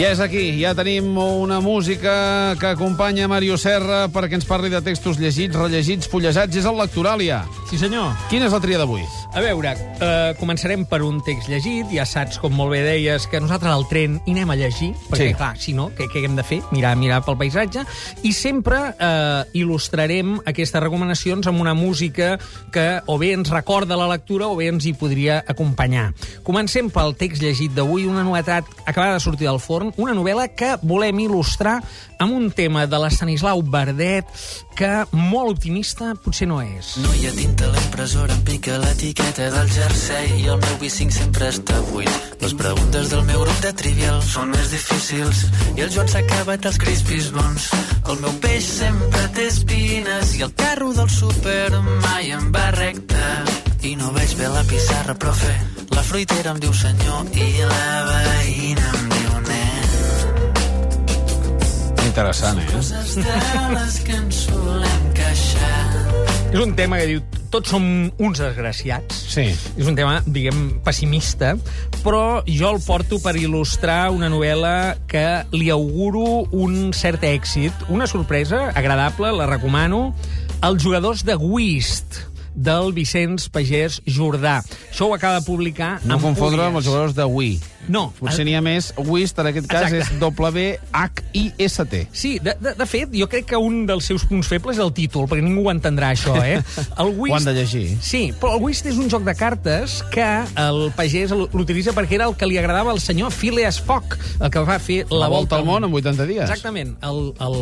Ja és aquí, ja tenim una música que acompanya Mario Serra perquè ens parli de textos llegits, rellegits, fullejats. És el Lectoràlia. Sí, senyor. Quina és la tria d'avui? A veure, eh, començarem per un text llegit. Ja saps, com molt bé deies, que nosaltres al tren hi anem a llegir, perquè, Sí. clar, si no, què, què hem de fer? Mirar, mirar pel paisatge. I sempre eh, il·lustrarem aquestes recomanacions amb una música que o bé ens recorda la lectura o bé ens hi podria acompanyar. Comencem pel text llegit d'avui, una novetat acabada de sortir del forn, una novel·la que volem il·lustrar amb un tema de l'Estanislau Verdet que molt optimista potser no és. No hi ha tinta a la impressora, em pica l'etiqueta del jersei i el meu B5 sempre està buit. Les preguntes del meu grup de trivial són més difícils i el Joan s'ha acabat els crispis bons. El meu peix sempre té espines i el carro del súper mai em va recte. I no veig bé la pissarra, profe. La fruitera em diu senyor i la veïna em Interessant, eh? És un tema que diu tots som uns desgraciats. Sí. És un tema, diguem, pessimista, però jo el porto per il·lustrar una novel·la que li auguro un cert èxit, una sorpresa agradable, la recomano, Els jugadors de Whist, del Vicenç Pagès Jordà. Això ho acaba de publicar No confondre amb els jugadors de Wii. No. Potser n'hi ha més. Wist, en aquest cas, Exacte. és W-H-I-S-T. Sí, de, de, de fet, jo crec que un dels seus punts febles és el títol, perquè ningú ho entendrà, això, eh? El Ho han de llegir. Sí, però el Whist és un joc de cartes que el pagès l'utilitza perquè era el que li agradava al senyor Phileas Fogg, el que va fer la, La volta al món en 80 dies. Exactament, el, el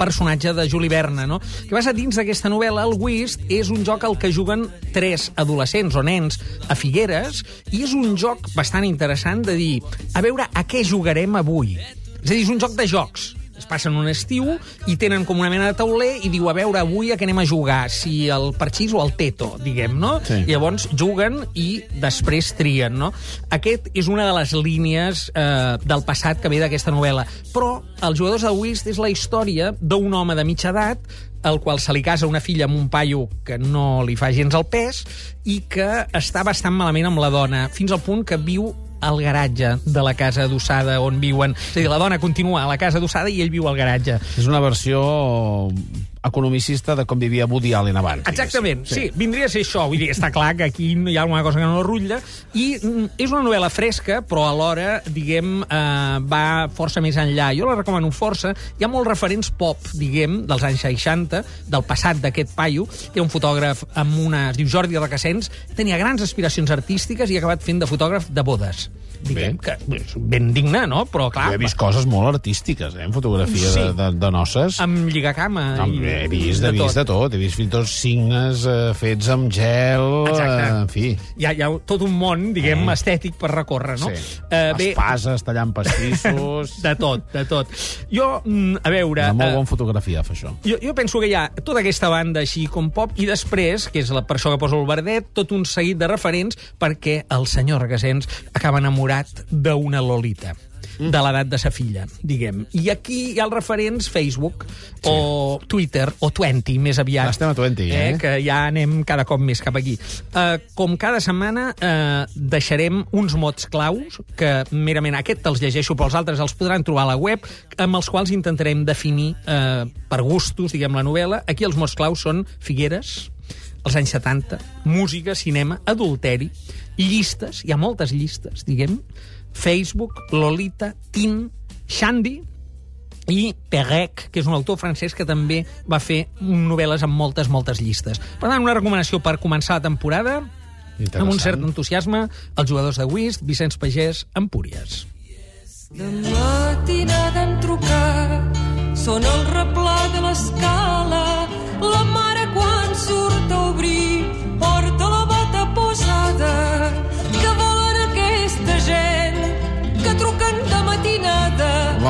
personatge de Juli Verne, no? Que vas a dins d'aquesta novel·la, el Whist és un joc al que juguen tres adolescents o nens a Figueres i és un joc bastant interessant de dir, a veure, a què jugarem avui? És a dir, és un joc de jocs. Es passen un estiu i tenen com una mena de tauler i diu, a veure, avui a què anem a jugar? Si el parxís o el teto, diguem, no? Sí. I llavors juguen i després trien, no? Aquest és una de les línies eh, del passat que ve d'aquesta novel·la. Però Els jugadors de Whist és la història d'un home de mitja edat al qual se li casa una filla amb un paio que no li fa gens el pes i que està bastant malament amb la dona, fins al punt que viu al garatge de la casa adossada on viuen. És a dir, la dona continua a la casa adossada i ell viu al garatge. És una versió economicista de com vivia Woody Allen abans. Exactament, sí. sí, vindria a ser això. Vull dir, està clar que aquí hi ha alguna cosa que no rutlla. I mm, és una novel·la fresca, però alhora, diguem, eh, va força més enllà. Jo la recomano força. Hi ha molts referents pop, diguem, dels anys 60, del passat d'aquest paio. Hi ha un fotògraf amb una... es diu Jordi Requesens. Tenia grans aspiracions artístiques i ha acabat fent de fotògraf de bodes. Diguem, Bé. que és ben digne, no? Però, clar, Jo he vist coses molt artístiques, eh, en fotografia Sí. de, de, de noces. amb lligacama. No, i he vist, he vist de tot. He vist fins i tot signes eh, fets amb gel, Exacte. eh, en fi. Hi ha, hi ha tot un món, diguem, estètic per recórrer, no? Sí. Eh, bé, Espases, tallant pastissos... de tot, de tot. Jo, mm, a veure... Una molt eh, bona fotografia, fa això. jo, jo penso que hi ha tota aquesta banda així com pop i després, que és la, per això que poso el verdet, tot un seguit de referents perquè el senyor Regasens acaba enamorat d'una Lolita de l'edat de sa filla, diguem. I aquí hi ha els referents Facebook o Twitter o Twenty, més aviat. Estem a 20, eh? Que ja anem cada cop més cap aquí. Uh, com cada setmana uh, deixarem uns mots claus, que merament aquest te'ls llegeixo, però els altres els podran trobar a la web, amb els quals intentarem definir uh, per gustos, diguem, la novel·la. Aquí els mots claus són Figueres, els anys 70, música, cinema, adulteri, llistes, hi ha moltes llistes, diguem, Facebook, Lolita, Tin, Xandi, i Perec, que és un autor francès que també va fer novel·les amb moltes, moltes llistes. Per tant, una recomanació per començar la temporada, amb un cert entusiasme, els jugadors de Whist, Vicenç Pagès, Empúries. De matinada em trucar, són el replà de l'escala, la mare quan surt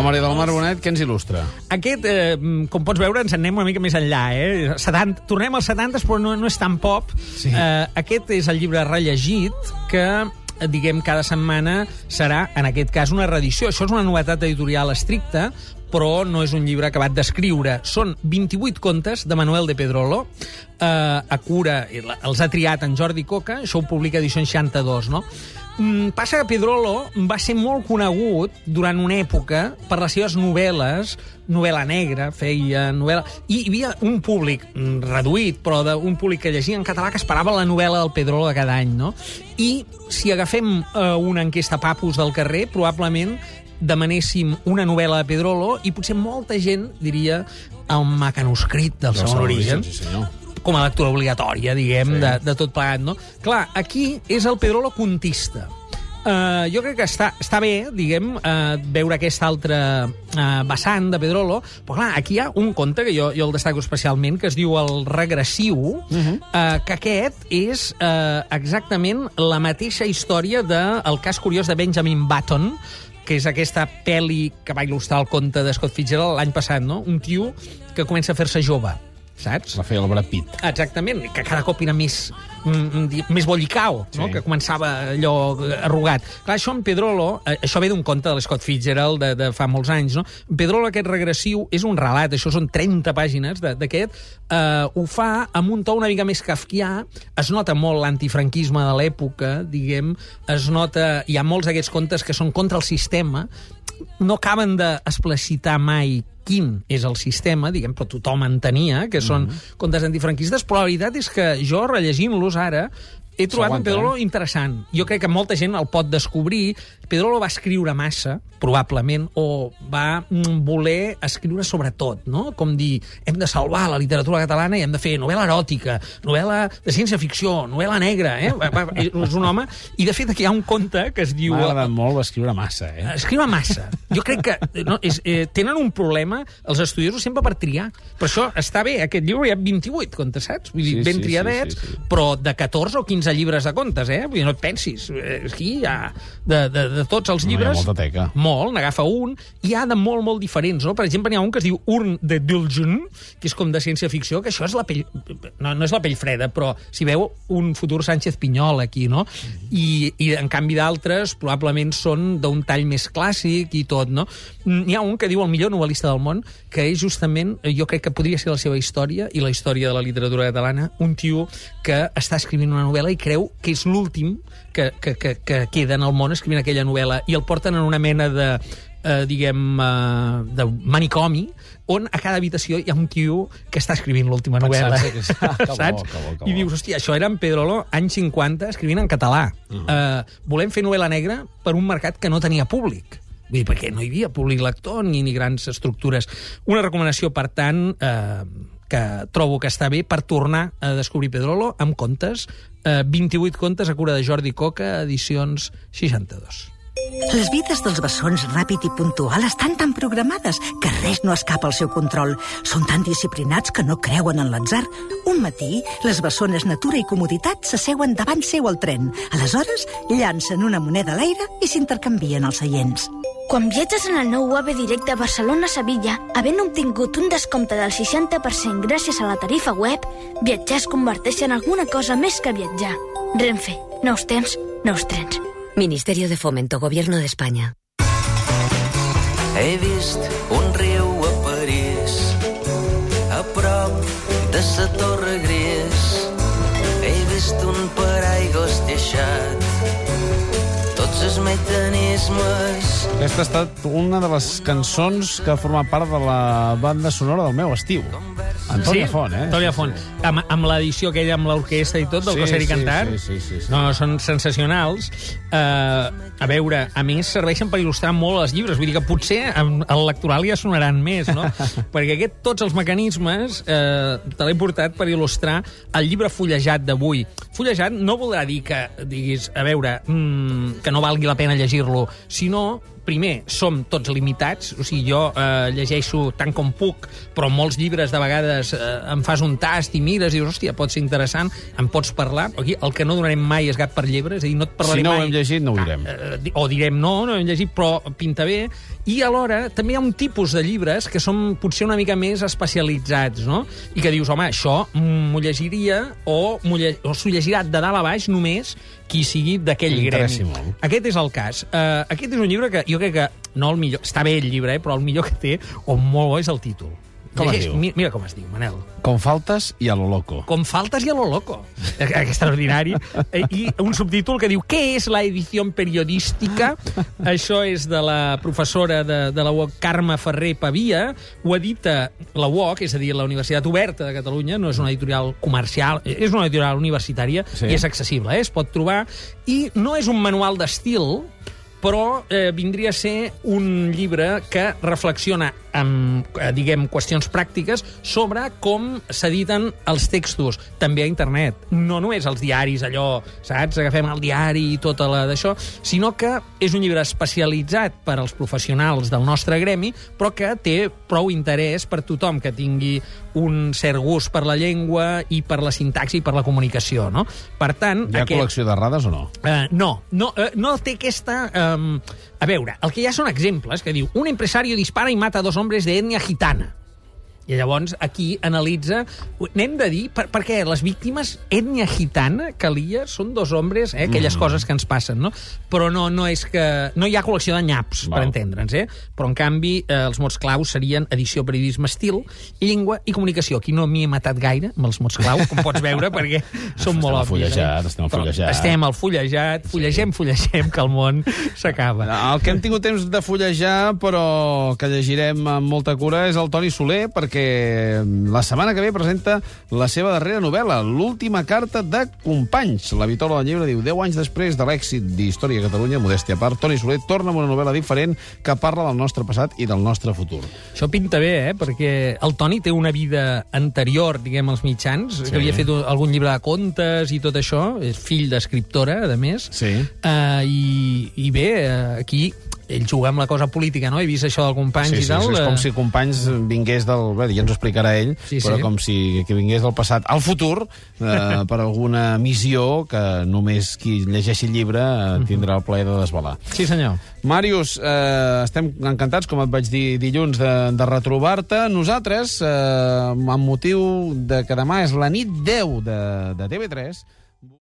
Maria del Mar Bonet, què ens il·lustra? Aquest, eh, com pots veure, ens en anem una mica més enllà. Eh? 70, tornem als 70, però no, no és tan pop. Sí. Eh, aquest és el llibre rellegit que eh, diguem, cada setmana serà, en aquest cas, una reedició. Això és una novetat editorial estricta, però no és un llibre acabat d'escriure. Són 28 contes de Manuel de Pedrolo. Eh, a cura, els ha triat en Jordi Coca, això ho publica Edició 62, no? Mm, passa que Pedrolo va ser molt conegut durant una època per les seves novel·les, novel·la negra, feia novel·la... I hi havia un públic mm, reduït, però d'un públic que llegia en català que esperava la novel·la del Pedrolo de cada any, no? I si agafem eh, una enquesta papus del carrer, probablement demanéssim una novel·la de Pedrolo i potser molta gent diria el macanuscrit del Del segon segon origen, origen, sí, senyor. Com a lectura obligatòria, diguem, Sí. de, de tot plegat, no? Clar, aquí és el Pedrolo contista. Uh, jo crec que està, està bé, diguem, uh, veure aquesta altra uh, vessant de Pedrolo, però clar, aquí hi ha un conte que jo, jo el destaco especialment, que es diu El regressiu, uh -huh. uh, que aquest és uh, exactament la mateixa història del de, cas curiós de Benjamin Button, que és aquesta pel·li que va il·lustrar el conte de Scott Fitzgerald l'any passat, no? Un tio que comença a fer-se jove, saps? La feia el Brad Pitt. Exactament, que cada cop era més, mm, di- més bollicau, no? Sí. que començava allò arrugat. Clar, això en Pedrolo, eh, això ve d'un conte de l'Scott Fitzgerald de, de fa molts anys, no? Pedrolo, aquest regressiu, és un relat, això són 30 pàgines d'aquest, eh, ho fa amb un to una mica més kafkià, es nota molt l'antifranquisme de l'època, diguem, es nota... Hi ha molts d'aquests contes que són contra el sistema, no acaben d'explicitar mai quin és el sistema, diguem, però tothom entenia que són mm -hmm. contes antifranquistes, però la veritat és que jo, rellegint-los ara, he trobat en S'aguanta, Pedrolo eh? interessant. Jo crec que molta gent el pot descobrir. Pedrolo va escriure massa, probablement, o va mm, voler escriure sobre tot, no? Com dir, hem de salvar la literatura catalana i hem de fer novel·la eròtica, novel·la de ciència-ficció, novel·la negra, eh? Va- va- És un home... I, de fet, aquí hi ha un conte que es diu... M'ha agradat molt, va escriure massa, eh? Escriure massa. Jo crec que no, és, eh, tenen un problema els estudiosos sempre per triar. Per això està bé, aquest llibre hi ha 28 contes, saps? Vull dir, Sí, ben sí, triadets, sí, sí, sí. però de 14 o 15 llibres de contes, eh? Vull dir, no et pensis. Eh, Aquí hi ha de, de, de tots els No, hi ha llibres... molta teca. Molt, n'agafa un. Hi ha de molt, molt diferents, no? Per exemple, n'hi ha un que es diu Urn de Dulgen, que és com de ciència-ficció, que això és la pell... No, no és la pell freda, però si veu un futur Sánchez Pinyol aquí, no? I, i en canvi d'altres probablement són d'un tall més clàssic i tot, no? N'hi ha un que diu el millor novel·lista del món, que és justament, jo crec que podria ser la seva història i la història de la literatura catalana, un tio que està escrivint una novel·la i creu que és l'últim que, que, que, que queda en el món escrivint aquella novel·la i el porten en una mena de eh, diguem, eh, de manicomi, on a cada habitació hi ha un tio que està escrivint l'última novel·la. Que- que bo, Saps? que bo, que I bo. dius, hòstia, això era en Pedrolo, anys 50, escrivint en català. Uh Mm. -huh. eh, volem fer novel·la negra per un mercat que no tenia públic. Vull dir, perquè no hi havia públic lector ni, ni grans estructures. Una recomanació, per tant, eh, que trobo que està bé per tornar a descobrir Pedrolo amb contes, eh, 28 contes a cura de Jordi Coca, edicions 62. Les vides dels bessons ràpid i puntual estan tan programades que res no escapa al seu control. Són tan disciplinats que no creuen en l'atzar. Un matí, les bessones Natura i Comoditat s'asseuen davant seu al tren. Aleshores, llancen una moneda a l'aire i s'intercanvien els seients. Quan viatges en el nou AVE directe Barcelona-Sevilla, havent obtingut un descompte del 60% gràcies a la tarifa web, viatjar es converteix en alguna cosa més que viatjar. Renfe. Nous temps, nous trens. Ministerio de Fomento, Gobierno de España. He vist un riu a París, a prop de sa torre gris. He vist un paraigües deixat, tots els mecanismes Aquesta ha estat una de les cançons que ha format part de la banda sonora del meu estiu. Antònia Font, eh? Antònia Font. Amb, amb l'edició aquella amb l'orquestra i tot, del Sí, Coser i sí, Cantar. sí, sí, sí, sí. No, són sensacionals. Uh, a veure, a més, serveixen per il·lustrar molt els llibres. Vull dir que potser en el lectoral ja sonaran més, no? Perquè aquest, tots els mecanismes eh, te l'he portat per il·lustrar el llibre fullejat d'avui. Fullejat no voldrà dir que diguis, a veure, mm, que no valgui la pena llegir-lo, sinó primer, som tots limitats, o sigui, jo eh, llegeixo tant com puc, però molts llibres de vegades eh, em fas un tast i mires i dius, hòstia, pot ser interessant, em pots parlar. Aquí el que no donarem mai és gat per llebre, és a dir, no et parlaré Si no ho mai... hem llegit, no ho direm. Eh, di- o direm no, no hem llegit, però pinta bé. I alhora també hi ha un tipus de llibres que són potser una mica més especialitzats, no? I que dius, home, això m'ho llegiria o, o s'ho llegirà de dalt a baix només qui sigui d'aquell gremi. molt. Aquest és el cas. Uh, aquest és un llibre que jo crec que, no el millor, està bé el llibre, eh, però el millor que té, o molt bo, és el títol. Com es diu? mi- Mira com es diu, Manel. Com faltes i a lo loco. Com faltes i a lo loco. Extraordinari. Eh, I un subtítol que diu Què és la edició periodística? Això és de la professora de, de la UOC, Carme Ferrer Pavia. Ho edita la UOC, és a dir, la Universitat Oberta de Catalunya. No és una editorial comercial, és una editorial universitària Sí. i és accessible, eh? es pot trobar. I no és un manual d'estil, però eh, vindria a ser un llibre que reflexiona amb, eh, diguem, qüestions pràctiques sobre com s'editen els textos, també a internet. No només els diaris, allò, saps? Agafem el diari i tota la d'això, sinó que és un llibre especialitzat per als professionals del nostre gremi, però que té prou interès per tothom que tingui un cert gust per la llengua i per la sintaxi i per la comunicació, no? Per tant, Hi ha col·lecció d'errades o no? Uh, no, no, uh, no té aquesta... Um, a veure, el que ha són exemples que diu un empresario dispara i mata dos hombres de etnia gitana. I llavors aquí analitza... N'hem de dir, per, perquè les víctimes ètnia gitana, calia, són dos hombres, eh, aquelles mm. coses que ens passen, no? Però no, no és que... No hi ha col·lecció de nyaps, Val. per entendre'ns, eh? Però, en canvi, eh, els mots claus serien edició, periodisme, estil, llengua i comunicació. Aquí no m'hi he matat gaire amb els mots claus, com pots veure, perquè són Estem molt fullejat, eh? estem al Però fullejat. Estem al fullejat, fullegem, fullegem, que el món s'acaba. El que hem tingut temps de fullejar, però que llegirem amb molta cura, és el Toni Soler, perquè la setmana que ve presenta la seva darrera novel·la, L'última carta de Companys. La Vitola del llibre diu 10 anys després de l'èxit d'Història a Catalunya, modèstia a part, Toni Soler torna amb una novel·la diferent que parla del nostre passat i del nostre futur. Això pinta bé, eh? perquè el Toni té una vida anterior, diguem, als mitjans, Sí. que havia fet un- algun llibre de contes i tot això, és fill d'escriptora, a més, Sí. uh, i, i bé, uh, aquí ell juga amb la cosa política, no? He vist això del companys Sí, i sí, tal. és com eh, si Companys vingués del... Bé, ja ens ho explicarà ell, Sí, però sí. com si que vingués del passat al futur eh, per alguna missió que només qui llegeixi el llibre eh, tindrà el plaer de desvelar. Sí, senyor. Màrius, eh, estem encantats, com et vaig dir dilluns, de, de retrobar-te. Nosaltres, eh, amb motiu de que demà és la nit 10 de, de TV3,